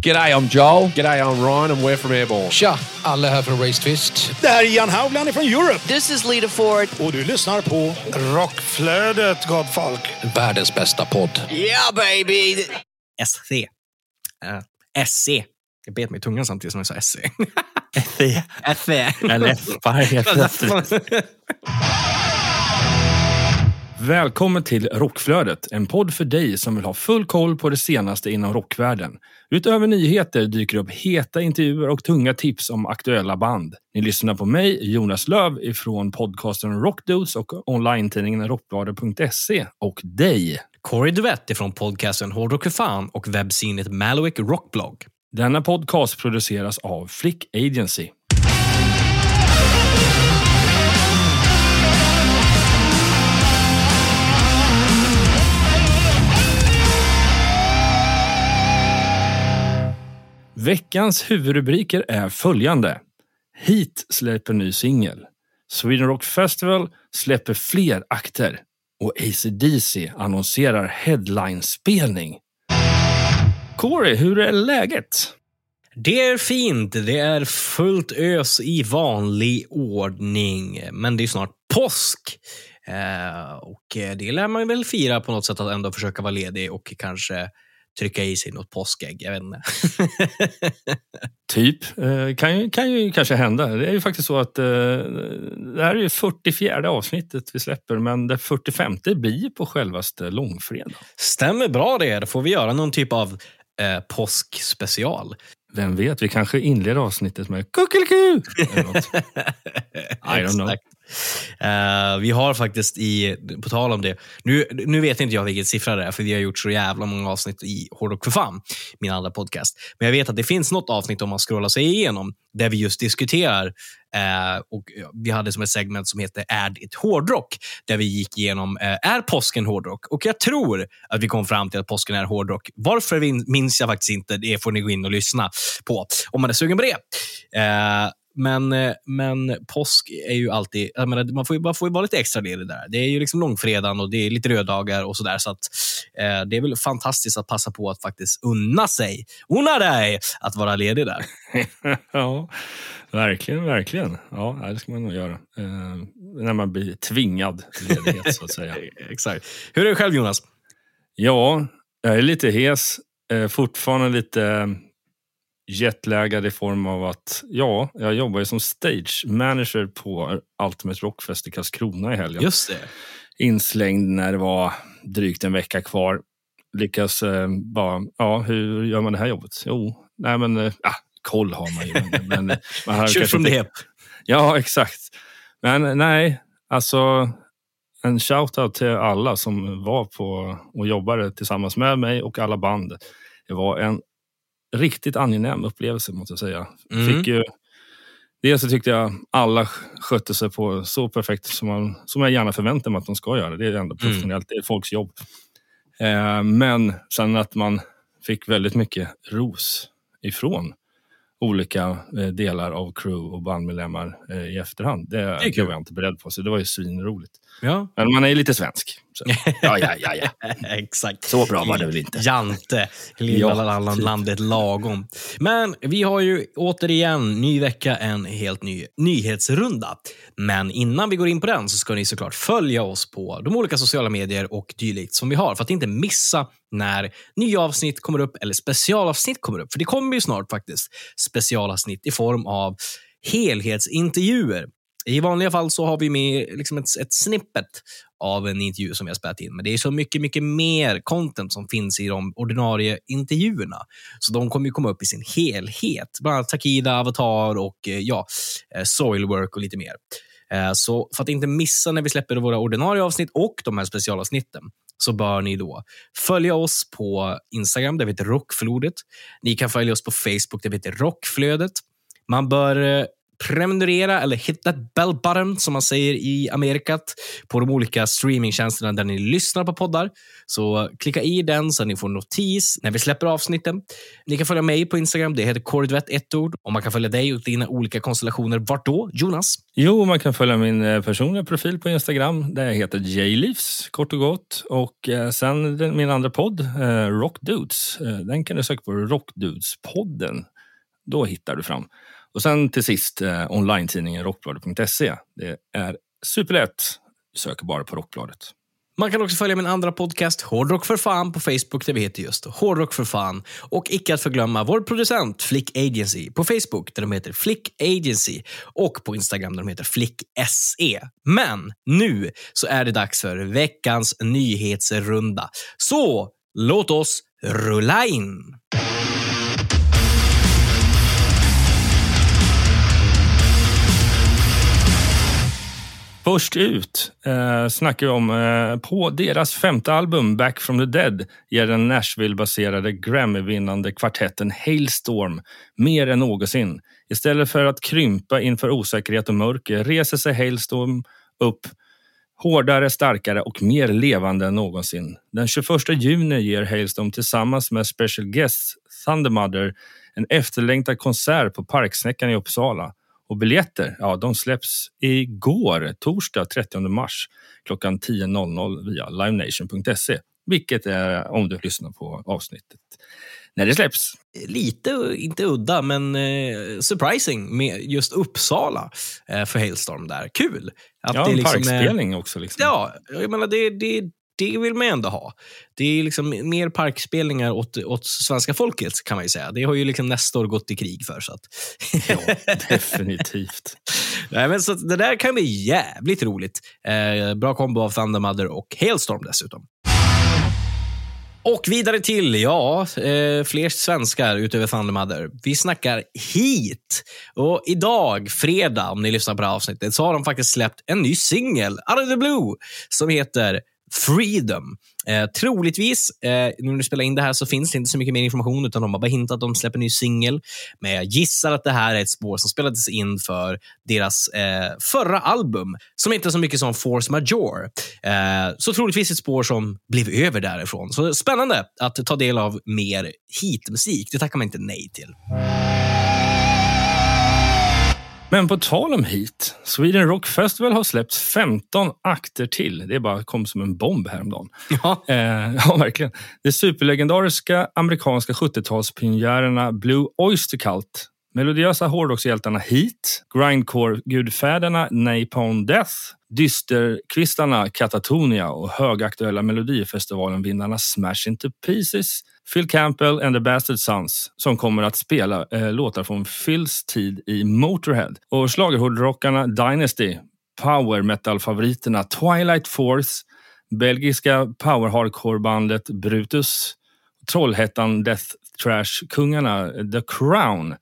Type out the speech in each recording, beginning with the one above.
G'day, I'm Joel. G'day, I'm Ryan and we're from Airborne. Tja, alla här från Race Twist. Det här är Ian Haugland från Europe. This is Lita Ford. Och du lyssnar på Rockflödet, gott folk. Världens bästa podd. Yeah, baby! SC. Uh, SC. Jag bet mig i tungan samtidigt som jag sa SC. SC. SC. Jag läppar helt plötsligt. Välkommen till Rockflödet, en podd för dig som vill ha full koll på det senaste inom rockvärlden. Utöver nyheter dyker upp heta intervjuer och tunga tips om aktuella band. Ni lyssnar på mig, Jonas Löv ifrån podcasten Rockdudes och online-tidningen rockbladet.se och dig. Corey Duvett från podcasten Hårdrock för fan och webbsinet Malowick Rockblog. Denna podcast produceras av Flick Agency. Veckans huvudrubriker är följande. Heat släpper ny singel. Sweden Rock Festival släpper fler akter. Och AC/DC annonserar headline-spelning. Corey, hur är läget? Det är fint. Det är fullt ös i vanlig ordning. Men det är snart påsk. Eh, och eh, det lär man väl fira på något sätt att ändå försöka vara ledig och kanske trycka i sig något påskägg. Jag vet inte. Typ. Eh, kan, ju, kan ju kanske hända. Det är ju faktiskt så att eh, det här är ju 44 avsnittet vi släpper, men det 45 blir på självaste långfredag. Stämmer bra det. Då får vi göra någon typ av eh, påskspecial. Vem vet, vi kanske inleder avsnittet med kuckeliku! I don't know. Uh, vi har faktiskt i, på tal om det, nu, nu vet inte jag vilken siffra det är, för vi har gjort så jävla många avsnitt i Hårdrock för fan, min andra podcast. Men jag vet att det finns något avsnitt om man scrollar sig igenom, där vi just diskuterar, uh, och vi hade som ett segment som heter Är det hårdrock? Där vi gick igenom, uh, är påsken hårdrock? Och jag tror att vi kom fram till att påsken är hårdrock. Varför minns jag faktiskt inte, det får ni gå in och lyssna på, om man är sugen på det. Men, eh, men påsk är ju alltid... Jag menar, man, får ju, man får ju vara lite extra ledig där. Det är ju liksom långfredagen och det är lite röddagar och sådär. Så att, eh, det är väl fantastiskt att passa på att faktiskt unna sig, unna dig, att vara ledig där. ja, verkligen, verkligen. Ja, det ska man nog göra. Eh, när man blir tvingad till ledighet, så att säga. Exakt. Hur är det själv, Jonas? Ja, jag är lite hes. Eh, fortfarande lite jetlaggad i form av att ja, jag jobbar ju som stage manager på Ultimate Rockfest i Karlskrona i helgen. Just det. Inslängd när det var drygt en vecka kvar. Lyckas eh, bara, ja, hur gör man det här jobbet? Jo, nej men, eh, koll har man ju. Men, men, eh, man from the inte- hip. Ja, exakt. Men nej, alltså en shout-out till alla som var på och jobbade tillsammans med mig och alla band. Det var en riktigt angenäm upplevelse måste jag säga. Mm. Fick ju, dels så tyckte jag alla skötte sig på så perfekt som, man, som jag gärna förväntar mig att de ska göra. Det är ändå professionellt, det är folks jobb. Eh, men sen att man fick väldigt mycket ros ifrån olika eh, delar av crew och bandmedlemmar eh, i efterhand. Det, det, kul. var jag inte beredd på, så det var ju svinroligt. Ja, Men man är ju lite svensk. Så. Ja, ja, ja, ja. exakt. Så bra var det väl inte? Jante. Lilla Ja, typ. landet lagom. Men vi har ju återigen, ny vecka, en helt ny nyhetsrunda. Men innan vi går in på den så ska ni såklart följa oss på de olika sociala medier och dylikt som vi har för att inte missa när nya avsnitt kommer upp eller specialavsnitt kommer upp. För det kommer ju snart faktiskt specialavsnitt i form av helhetsintervjuer. I vanliga fall så har vi med liksom ett, ett snippet av en intervju som vi har spelat in. Men det är så mycket, mycket mer content som finns i de ordinarie intervjuerna. Så de kommer ju komma upp i sin helhet. Bland annat Takida, Avatar och eh, ja, eh, Soilwork och lite mer. Eh, så för att inte missa när vi släpper våra ordinarie avsnitt och de här specialavsnitten så bör ni då följa oss på Instagram, där vi heter Rockflodet. Ni kan följa oss på Facebook, där vi heter Rockflödet. Man bör prenumerera eller hit that bell button som man säger i Amerikat på de olika streamingtjänsterna där ni lyssnar på poddar. Så klicka i den så att ni får notis när vi släpper avsnitten. Ni kan följa mig på Instagram. Det heter Kordvett ett ord. Och man kan följa dig och dina olika konstellationer. Vart då, Jonas? Jo, man kan följa min eh, personliga profil på Instagram där jag heter Jleafs, kort och gott. Och eh, sen den, min andra podd, eh, Rock Dudes. Eh, den kan du söka på Rock Dudes-podden. Då hittar du fram. Och sen till sist eh, online-tidningen rockbladet.se. Det är superlätt. Sök söker bara på Rockbladet. Man kan också följa min andra podcast, Hårdrock för fan, på Facebook där vi heter just Hårdrock för fan. Och icke att förglömma vår producent Flick Agency på Facebook där de heter Flick Agency och på Instagram där de heter Flick SE. Men nu så är det dags för veckans nyhetsrunda. Så låt oss rulla in! Först ut eh, snackar vi om eh, på deras femte album Back from the Dead ger den Nashville-baserade Grammy-vinnande kvartetten Hailstorm mer än någonsin. Istället för att krympa inför osäkerhet och mörker reser sig Hailstorm upp hårdare, starkare och mer levande än någonsin. Den 21 juni ger Hailstorm tillsammans med special guest Thundermother en efterlängtad konsert på Parksnäckan i Uppsala. Och biljetter, ja, de släpps igår, torsdag 30 mars klockan 10.00 via livenation.se. Vilket är om du lyssnar på avsnittet när det släpps. Lite, inte udda, men eh, surprising med just Uppsala eh, för Hailstorm där. Kul! Att ja, det en liksom parkspelning är, också. Liksom. Ja, jag menar det, det, det vill man ändå ha. Det är liksom mer parkspelningar åt, åt svenska folket kan man ju säga. Det har ju liksom nästa år gått i krig för. Så att... ja, definitivt. Nej, men så det där kan bli jävligt roligt. Eh, bra kombo av Thunder Mother och Hailstorm dessutom. Och vidare till, ja, eh, fler svenskar utöver Thunder Mother. Vi snackar Heat. Och idag, fredag, om ni lyssnar på det här avsnittet, så har de faktiskt släppt en ny singel, out of the blue, som heter Freedom. Eh, troligtvis, eh, nu när vi spelar in det här så finns det inte så mycket mer information utan de har bara hintat att de släpper en ny singel. Men jag gissar att det här är ett spår som spelades in för deras eh, förra album som inte är så mycket som Force Major. Eh, så troligtvis ett spår som blev över därifrån. Så spännande att ta del av mer hitmusik. Det tackar man inte nej till. Men på tal om hit, Sweden Rock Festival har släppt 15 akter till. Det bara kom som en bomb häromdagen. Ja, eh, ja verkligen. De superlegendariska amerikanska 70-talspionjärerna Blue Oyster Cult, melodiösa hårdrockshjältarna Heat, grindcore-gudfäderna Napalm Death, dysterkvistarna Katatonia och högaktuella Melodifestivalen-vinnarna Smash Into Pieces Phil Campbell and the Bastard Sons som kommer att spela eh, låtar från Phils tid i Motorhead. Och schlagerhårdrockarna Dynasty, power metal-favoriterna Twilight Force, belgiska power hardcore-bandet Brutus, Trollhättan Death Trash-kungarna The Crown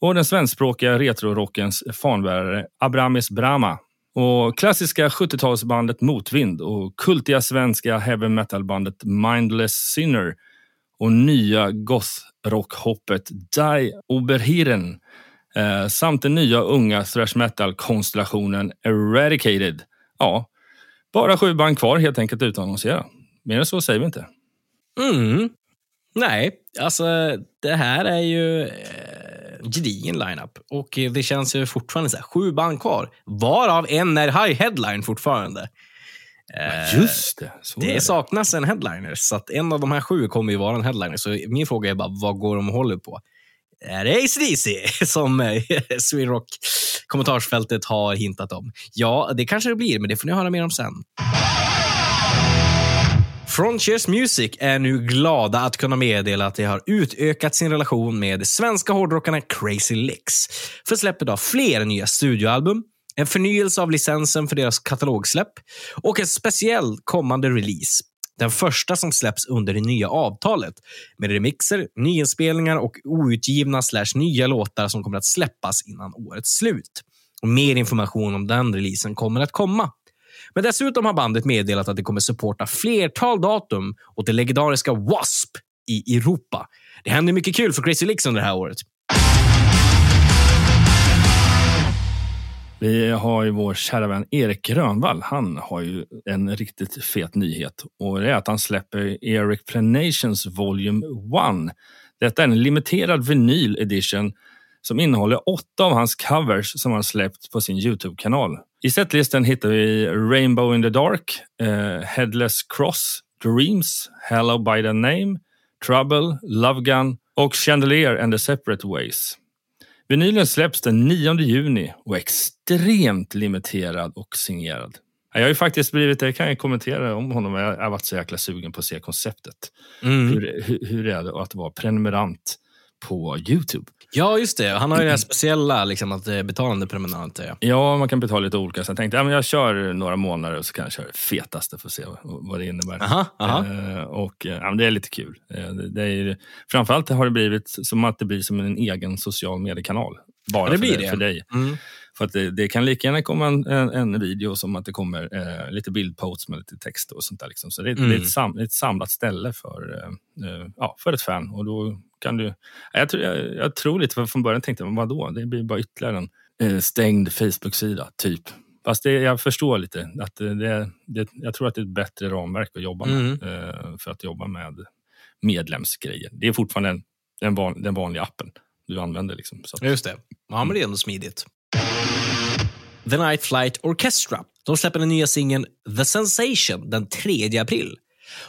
och den svenskspråkiga retrorockens fanbärare Abramis Brahma och klassiska 70-talsbandet Motvind och kultiga svenska heavy metal-bandet Mindless Sinner och nya goth-rockhoppet Die Oberhiren eh, samt den nya unga thrash metal-konstellationen Eradicated. Ja, bara sju band kvar helt enkelt utan annonsera. Mer än så säger vi inte. Mm. Nej, alltså det här är ju eh, gedigen lineup och det känns ju fortfarande så här, sju band kvar, varav en är high headline fortfarande. Just det. Så det, det saknas en headliner, så att en av de här sju kommer ju vara en headliner. Så min fråga är bara, vad går de och håller på? Är det ACDC som eh, Sweden Rock kommentarsfältet har hintat om? Ja, det kanske det blir, men det får ni höra mer om sen. Frontiers Music är nu glada att kunna meddela att de har utökat sin relation med svenska hårdrockarna Crazy Licks för släppet av fler nya studioalbum, en förnyelse av licensen för deras katalogsläpp och en speciell kommande release. Den första som släpps under det nya avtalet med remixer, nyinspelningar och outgivna slash nya låtar som kommer att släppas innan årets slut. Och mer information om den releasen kommer att komma. Men dessutom har bandet meddelat att det kommer supporta flertal datum åt det legendariska W.A.S.P. i Europa. Det händer mycket kul för Crazy Licks under det här året. Vi har ju vår kära vän Erik Grönvall. Han har ju en riktigt fet nyhet och det är att han släpper Eric Planations Volume 1. Detta är en limiterad vinyl edition som innehåller åtta av hans covers som han släppt på sin Youtube-kanal. I setlistan hittar vi Rainbow in the Dark, eh, Headless Cross, Dreams, Hello by the Name, Trouble, Love Gun och Chandelier and the Separate Ways. Vinylen släpps den 9 juni och är extremt limiterad och signerad. Jag har ju faktiskt blivit, det kan jag kommentera om honom, jag har varit så jäkla sugen på att se konceptet. Mm. Hur, hur, hur är det att vara prenumerant på Youtube? Ja, just det. Han har ju det här speciella, liksom, att det är betalande prenumeranter. Ja, man kan betala lite olika. Så jag tänkte ja, men jag kör några månader och så kan jag köra det fetaste för att se vad, det innebär. Aha, aha. Eh, och eh, ja, men Det är lite kul. Eh, det, det är, framförallt har det blivit som att det blir som en egen social mediekanal. Bara Ja, det för, blir dig- det. för dig. Mm. För att det, det kan lika gärna komma en, en, en video som att det kommer eh, lite bildposts med lite text och sånt där. Liksom. Så det, är- Mm. det är ett, sam, ett samlat ställe för, eh, eh, ja, för ett fan. Och då kan du, jag, tror, jag, jag tror lite, för från början tänkte jag, vad då? Det blir bara ytterligare en eh, stängd Facebook-sida, typ. Fast det, jag förstår lite att det, det, jag tror att det är ett bättre ramverk att jobba med Mm. eh, för att jobba med medlemsgrejer. Det är fortfarande en, den, van, den vanliga appen du använder. Liksom, att, Just det. Ja, men det är ändå smidigt. The Night Flight Orchestra. De släpper den nya singeln The Sensation den 3 april.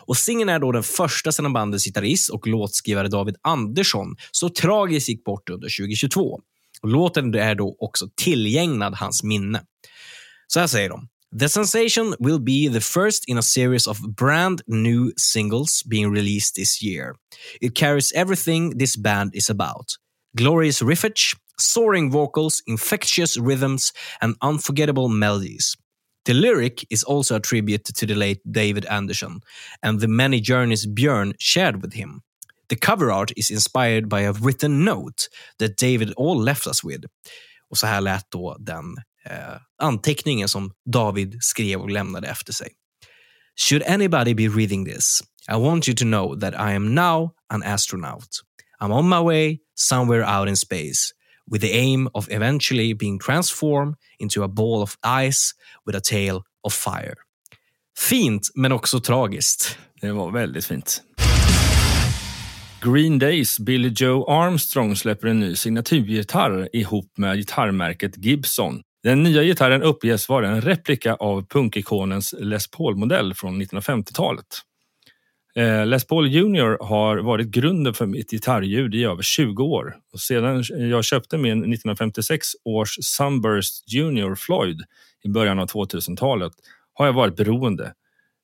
Och Singeln är då den första sedan bandets gitarrist och låtskrivare David Andersson så tragiskt gick bort under 2022. Och låten är då också tillägnad hans minne. Så här säger de. The Sensation will be the first in a series of brand new singles being released this year. It carries everything this band is about. Glorious riffage, soaring vocals, infectious rhythms, and unforgettable melodies. The lyric is also a tribute to the late David Anderson and the many journeys Björn shared with him. The cover art is inspired by a written note that David all left us with. Och så här lät då den eh, anteckningen som David skrev och lämnade efter sig. Should anybody be reading this, I want you to know that I am now an astronaut. I'm on my way somewhere out in space with the aim of eventually being transformed into a ball of ice with a tail of fire. Fint, men också tragiskt. Det var väldigt fint. Green Days Billy Joe Armstrong släpper en ny signaturgitarr ihop med gitarrmärket Gibson. Den nya gitarren uppges vara en replika av punkikonens Les Paul-modell från 1950-talet. Eh, Les Paul Junior har varit grunden för mitt gitarrljud i över 20 år. Och sedan jag köpte min 1956 års Sunburst Junior Floyd i början av 2000-talet har jag varit beroende.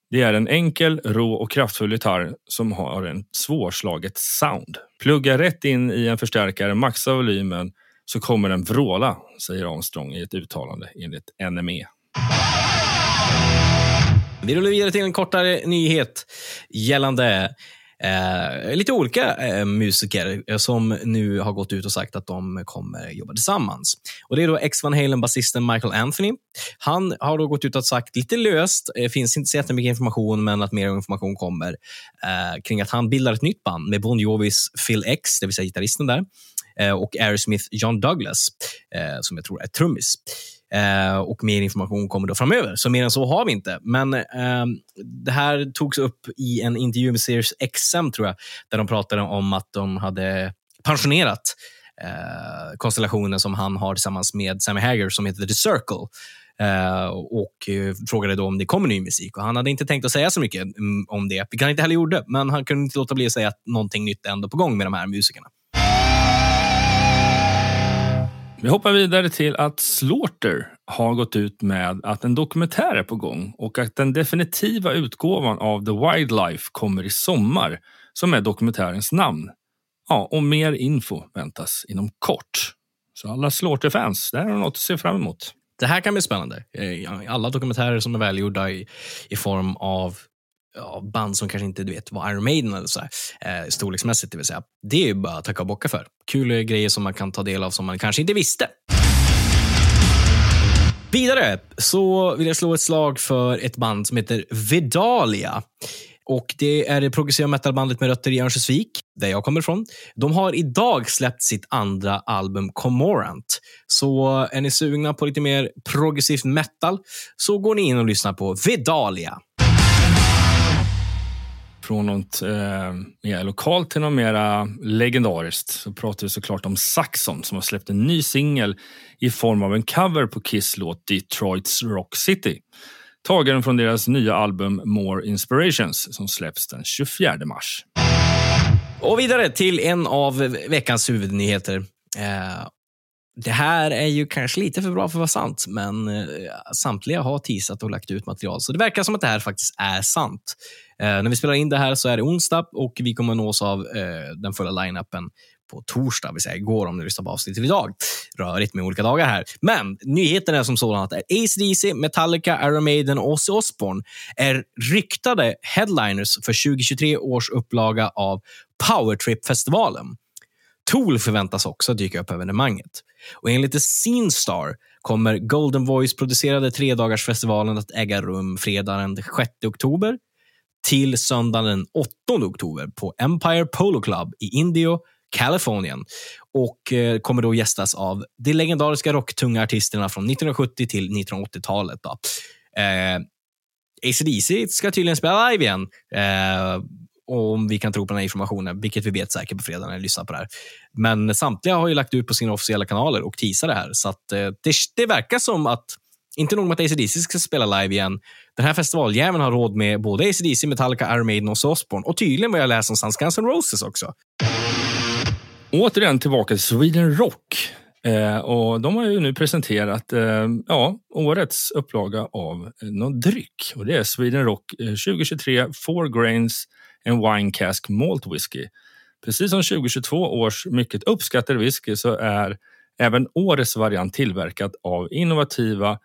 Det är en enkel, rå och kraftfull gitarr som har en svårslaget sound. Plugga rätt in i en förstärkare, maxa volymen så kommer den vråla, säger Armstrong i ett uttalande enligt NME. Vi rullar vidare till en kortare nyhet gällande eh, lite olika eh, musiker eh, som nu har gått ut och sagt att de kommer jobba tillsammans. Och Det är då ex Van Halen-basisten Michael Anthony. Han har då gått ut och sagt lite löst, det finns inte så jättemycket information, men att mer information kommer eh, kring att han bildar ett nytt band med Bon Jovis Phil X, det vill säga gitarristen där, eh, och Aerosmith John Douglas, eh, som jag tror är trummis. Eh, och mer information kommer då framöver. Så mer än så har vi inte. Men eh, det här togs upp i en intervju med Sears XM, tror jag, där de pratade om att de hade pensionerat eh, konstellationen som han har tillsammans med Sammy Hager som heter The Circle. Uh, och uh, frågade då om det kommer ny musik. Och Han hade inte tänkt att säga så mycket mm, om det, vilket han inte heller gjorde. Men han kunde inte låta bli att säga att någonting nytt är ändå på gång med de här musikerna. Vi hoppar vidare till att Slaughter har gått ut med att en dokumentär är på gång och att den definitiva utgåvan av The Wildlife kommer i sommar, som är dokumentärens namn. Ja, och mer info väntas inom kort. Så alla Slaughter-fans, det här är något att se fram emot. Det här kan bli spännande. Eh, alla dokumentärer som är välgjorda i, i form av ja, band som kanske inte du vet var Iron Maiden eller så här, eh, storleksmässigt, det vill säga. Det är ju bara att tacka och bocka för. Kul grejer som man kan ta del av som man kanske inte visste. Vidare så vill jag slå ett slag för ett band som heter Vidalia. Och Det är det progressiva metalbandet med rötter i Örnsköldsvik, där jag kommer ifrån. De har idag släppt sitt andra album Comorant. Så är ni sugna på lite mer progressivt metal så går ni in och lyssnar på Vidalia. Från något eh, mer lokalt till något mer legendariskt så pratar vi såklart om Saxon som har släppt en ny singel i form av en cover på Kiss låt Detroits Rock City. Tagen från deras nya album More Inspirations som släpps den 24 mars. Och vidare till en av veckans huvudnyheter. Eh, det här är ju kanske lite för bra för att vara sant, men eh, samtliga har teasat och lagt ut material, så det verkar som att det här faktiskt är sant. Eh, när vi spelar in det här så är det onsdag och vi kommer nås av eh, den fulla line-upen på torsdag, vill säga igår om ni lyssnar på avsnittet idag. Rörigt med olika dagar här. Men nyheten är som sådan att ACDC, Metallica, Iron Maiden och Ozzy Osbourne är ryktade headliners för 2023 års upplaga av Powertrip-festivalen. Tool förväntas också dyka upp på evenemanget. Och enligt The Scene Star kommer Golden Voice-producerade tredagarsfestivalen att äga rum fredagen den 6 oktober till söndagen den 8 oktober på Empire Polo Club i Indio, Kalifornien och eh, kommer då gästas av de legendariska rocktunga artisterna från 1970 till 1980-talet. Eh, ACDC ska tydligen spela live igen. Eh, om vi kan tro på den här informationen, vilket vi vet säkert på fredag när vi lyssnar på det här. Men samtliga har ju lagt ut på sina officiella kanaler och teasar det här. Så att, eh, det, det verkar som att inte nog med att ACDC ska spela live igen. Den här festivaljäveln har råd med både ACDC, Metallica, Iron Maiden och Osbourne. Och tydligen vad jag läst någonstans Guns N' Roses också. Återigen tillbaka till Sweden Rock. Eh, och de har ju nu presenterat eh, ja, årets upplaga av eh, någon dryck. Och det är Sweden Rock eh, 2023 Four Grains en Wine Cask Malt Whisky. Precis som 2022 års mycket uppskattade whisky så är även årets variant tillverkad av innovativa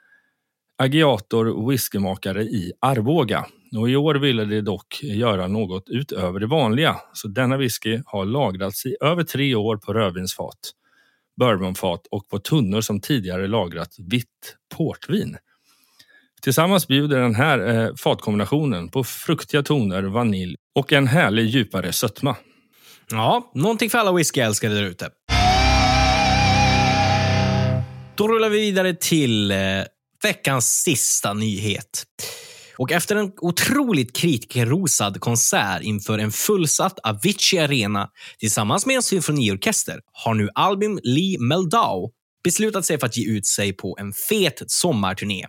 Agiator whiskymakare i Arboga. Och I år ville de dock göra något utöver det vanliga, så denna whisky har lagrats i över tre år på rödvinsfat, bourbonfat och på tunnor som tidigare lagrat vitt portvin. Tillsammans bjuder den här eh, fatkombinationen på fruktiga toner, vanilj och en härlig djupare sötma. Ja, någonting för alla whiskyälskare där ute. Då rullar vi vidare till eh, veckans sista nyhet. Och efter en otroligt kritikerrosad konsert inför en fullsatt Avicii Arena tillsammans med en symfoniorkester har nu Albin Lee Meldau beslutat sig för att ge ut sig på en fet sommarturné.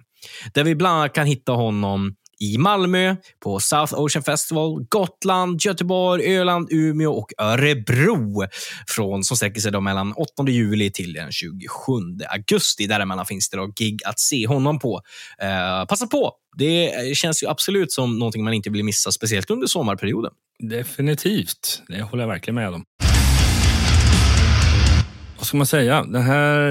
Där vi bland annat kan hitta honom i Malmö, på South Ocean Festival, Gotland, Göteborg, Öland, Umeå och Örebro. Från, som sträcker sig då mellan 8 juli till den 27 augusti. Däremellan finns det då gig att se honom på. Eh, passa på! Det känns ju absolut som någonting man inte vill missa, speciellt under sommarperioden. Definitivt. Det håller jag verkligen med om. Vad ska man säga? Den här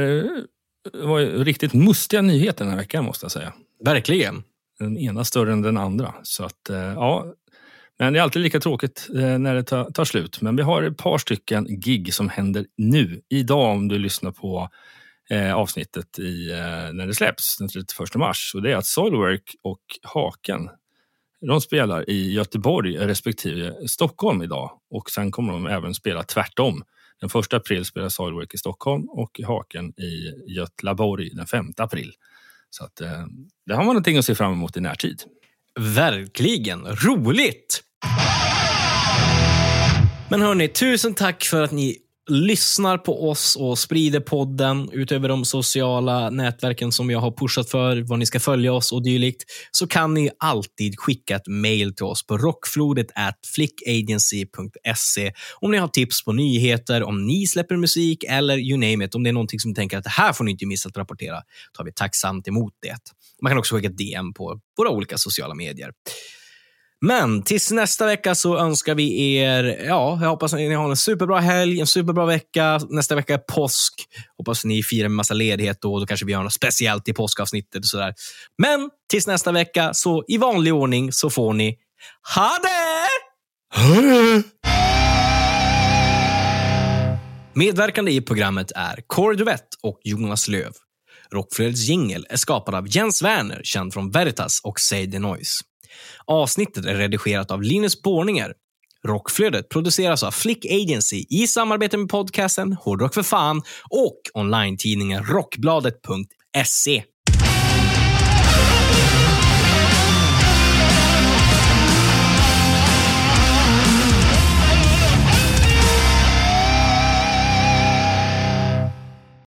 var ju riktigt mustiga nyheter den här veckan, måste jag säga. Verkligen den ena större än den andra. Så att, eh, ja, men det är alltid lika tråkigt eh, när det tar, slut. Men vi har ett par stycken gig som händer nu, idag om du lyssnar på eh, avsnittet i, när det släpps den 31 mars. Och det är att Soilwork och Haken de spelar i Göteborg respektive Stockholm idag. Och sen kommer de även spela tvärtom. Den 1 april spelar Soilwork i Stockholm och Haken i Götlaborg den 5 april. Så att, eh, det har man någonting att se fram emot i närtid. Verkligen. Roligt! Men hörni, tusen tack för att ni lyssnar på oss och sprider podden utöver de sociala nätverken som jag har pushat för, var ni ska följa oss och dylikt, så kan ni alltid skicka ett mejl till oss på rockflodet flickagency.se om ni har tips på nyheter, om ni släpper musik eller you name it. Om det är någonting som ni tänker att det här får ni inte missa att rapportera, tar vi tacksamt emot det. Man kan också skicka DM på våra olika sociala medier. Men tills nästa vecka så önskar vi er, ja, jag hoppas att ni har en superbra helg, en superbra vecka. Nästa vecka är påsk. Hoppas ni firar med massa ledighet då. Då kanske vi gör något speciellt i påskavsnittet och sådär. Men tills nästa vecka, så i vanlig ordning så får ni ha det! Ha det! Medverkande i programmet är Kåre Duvett och Jonas Löv. Rockflödets jingel är skapad av Jens Werner, känd från Veritas och Say the Noise. Avsnittet är redigerat av Linus Borninger. Rockflödet produceras av Flick Agency i samarbete med podcasten Hårdrock för fan och online-tidningen Rockbladet.se.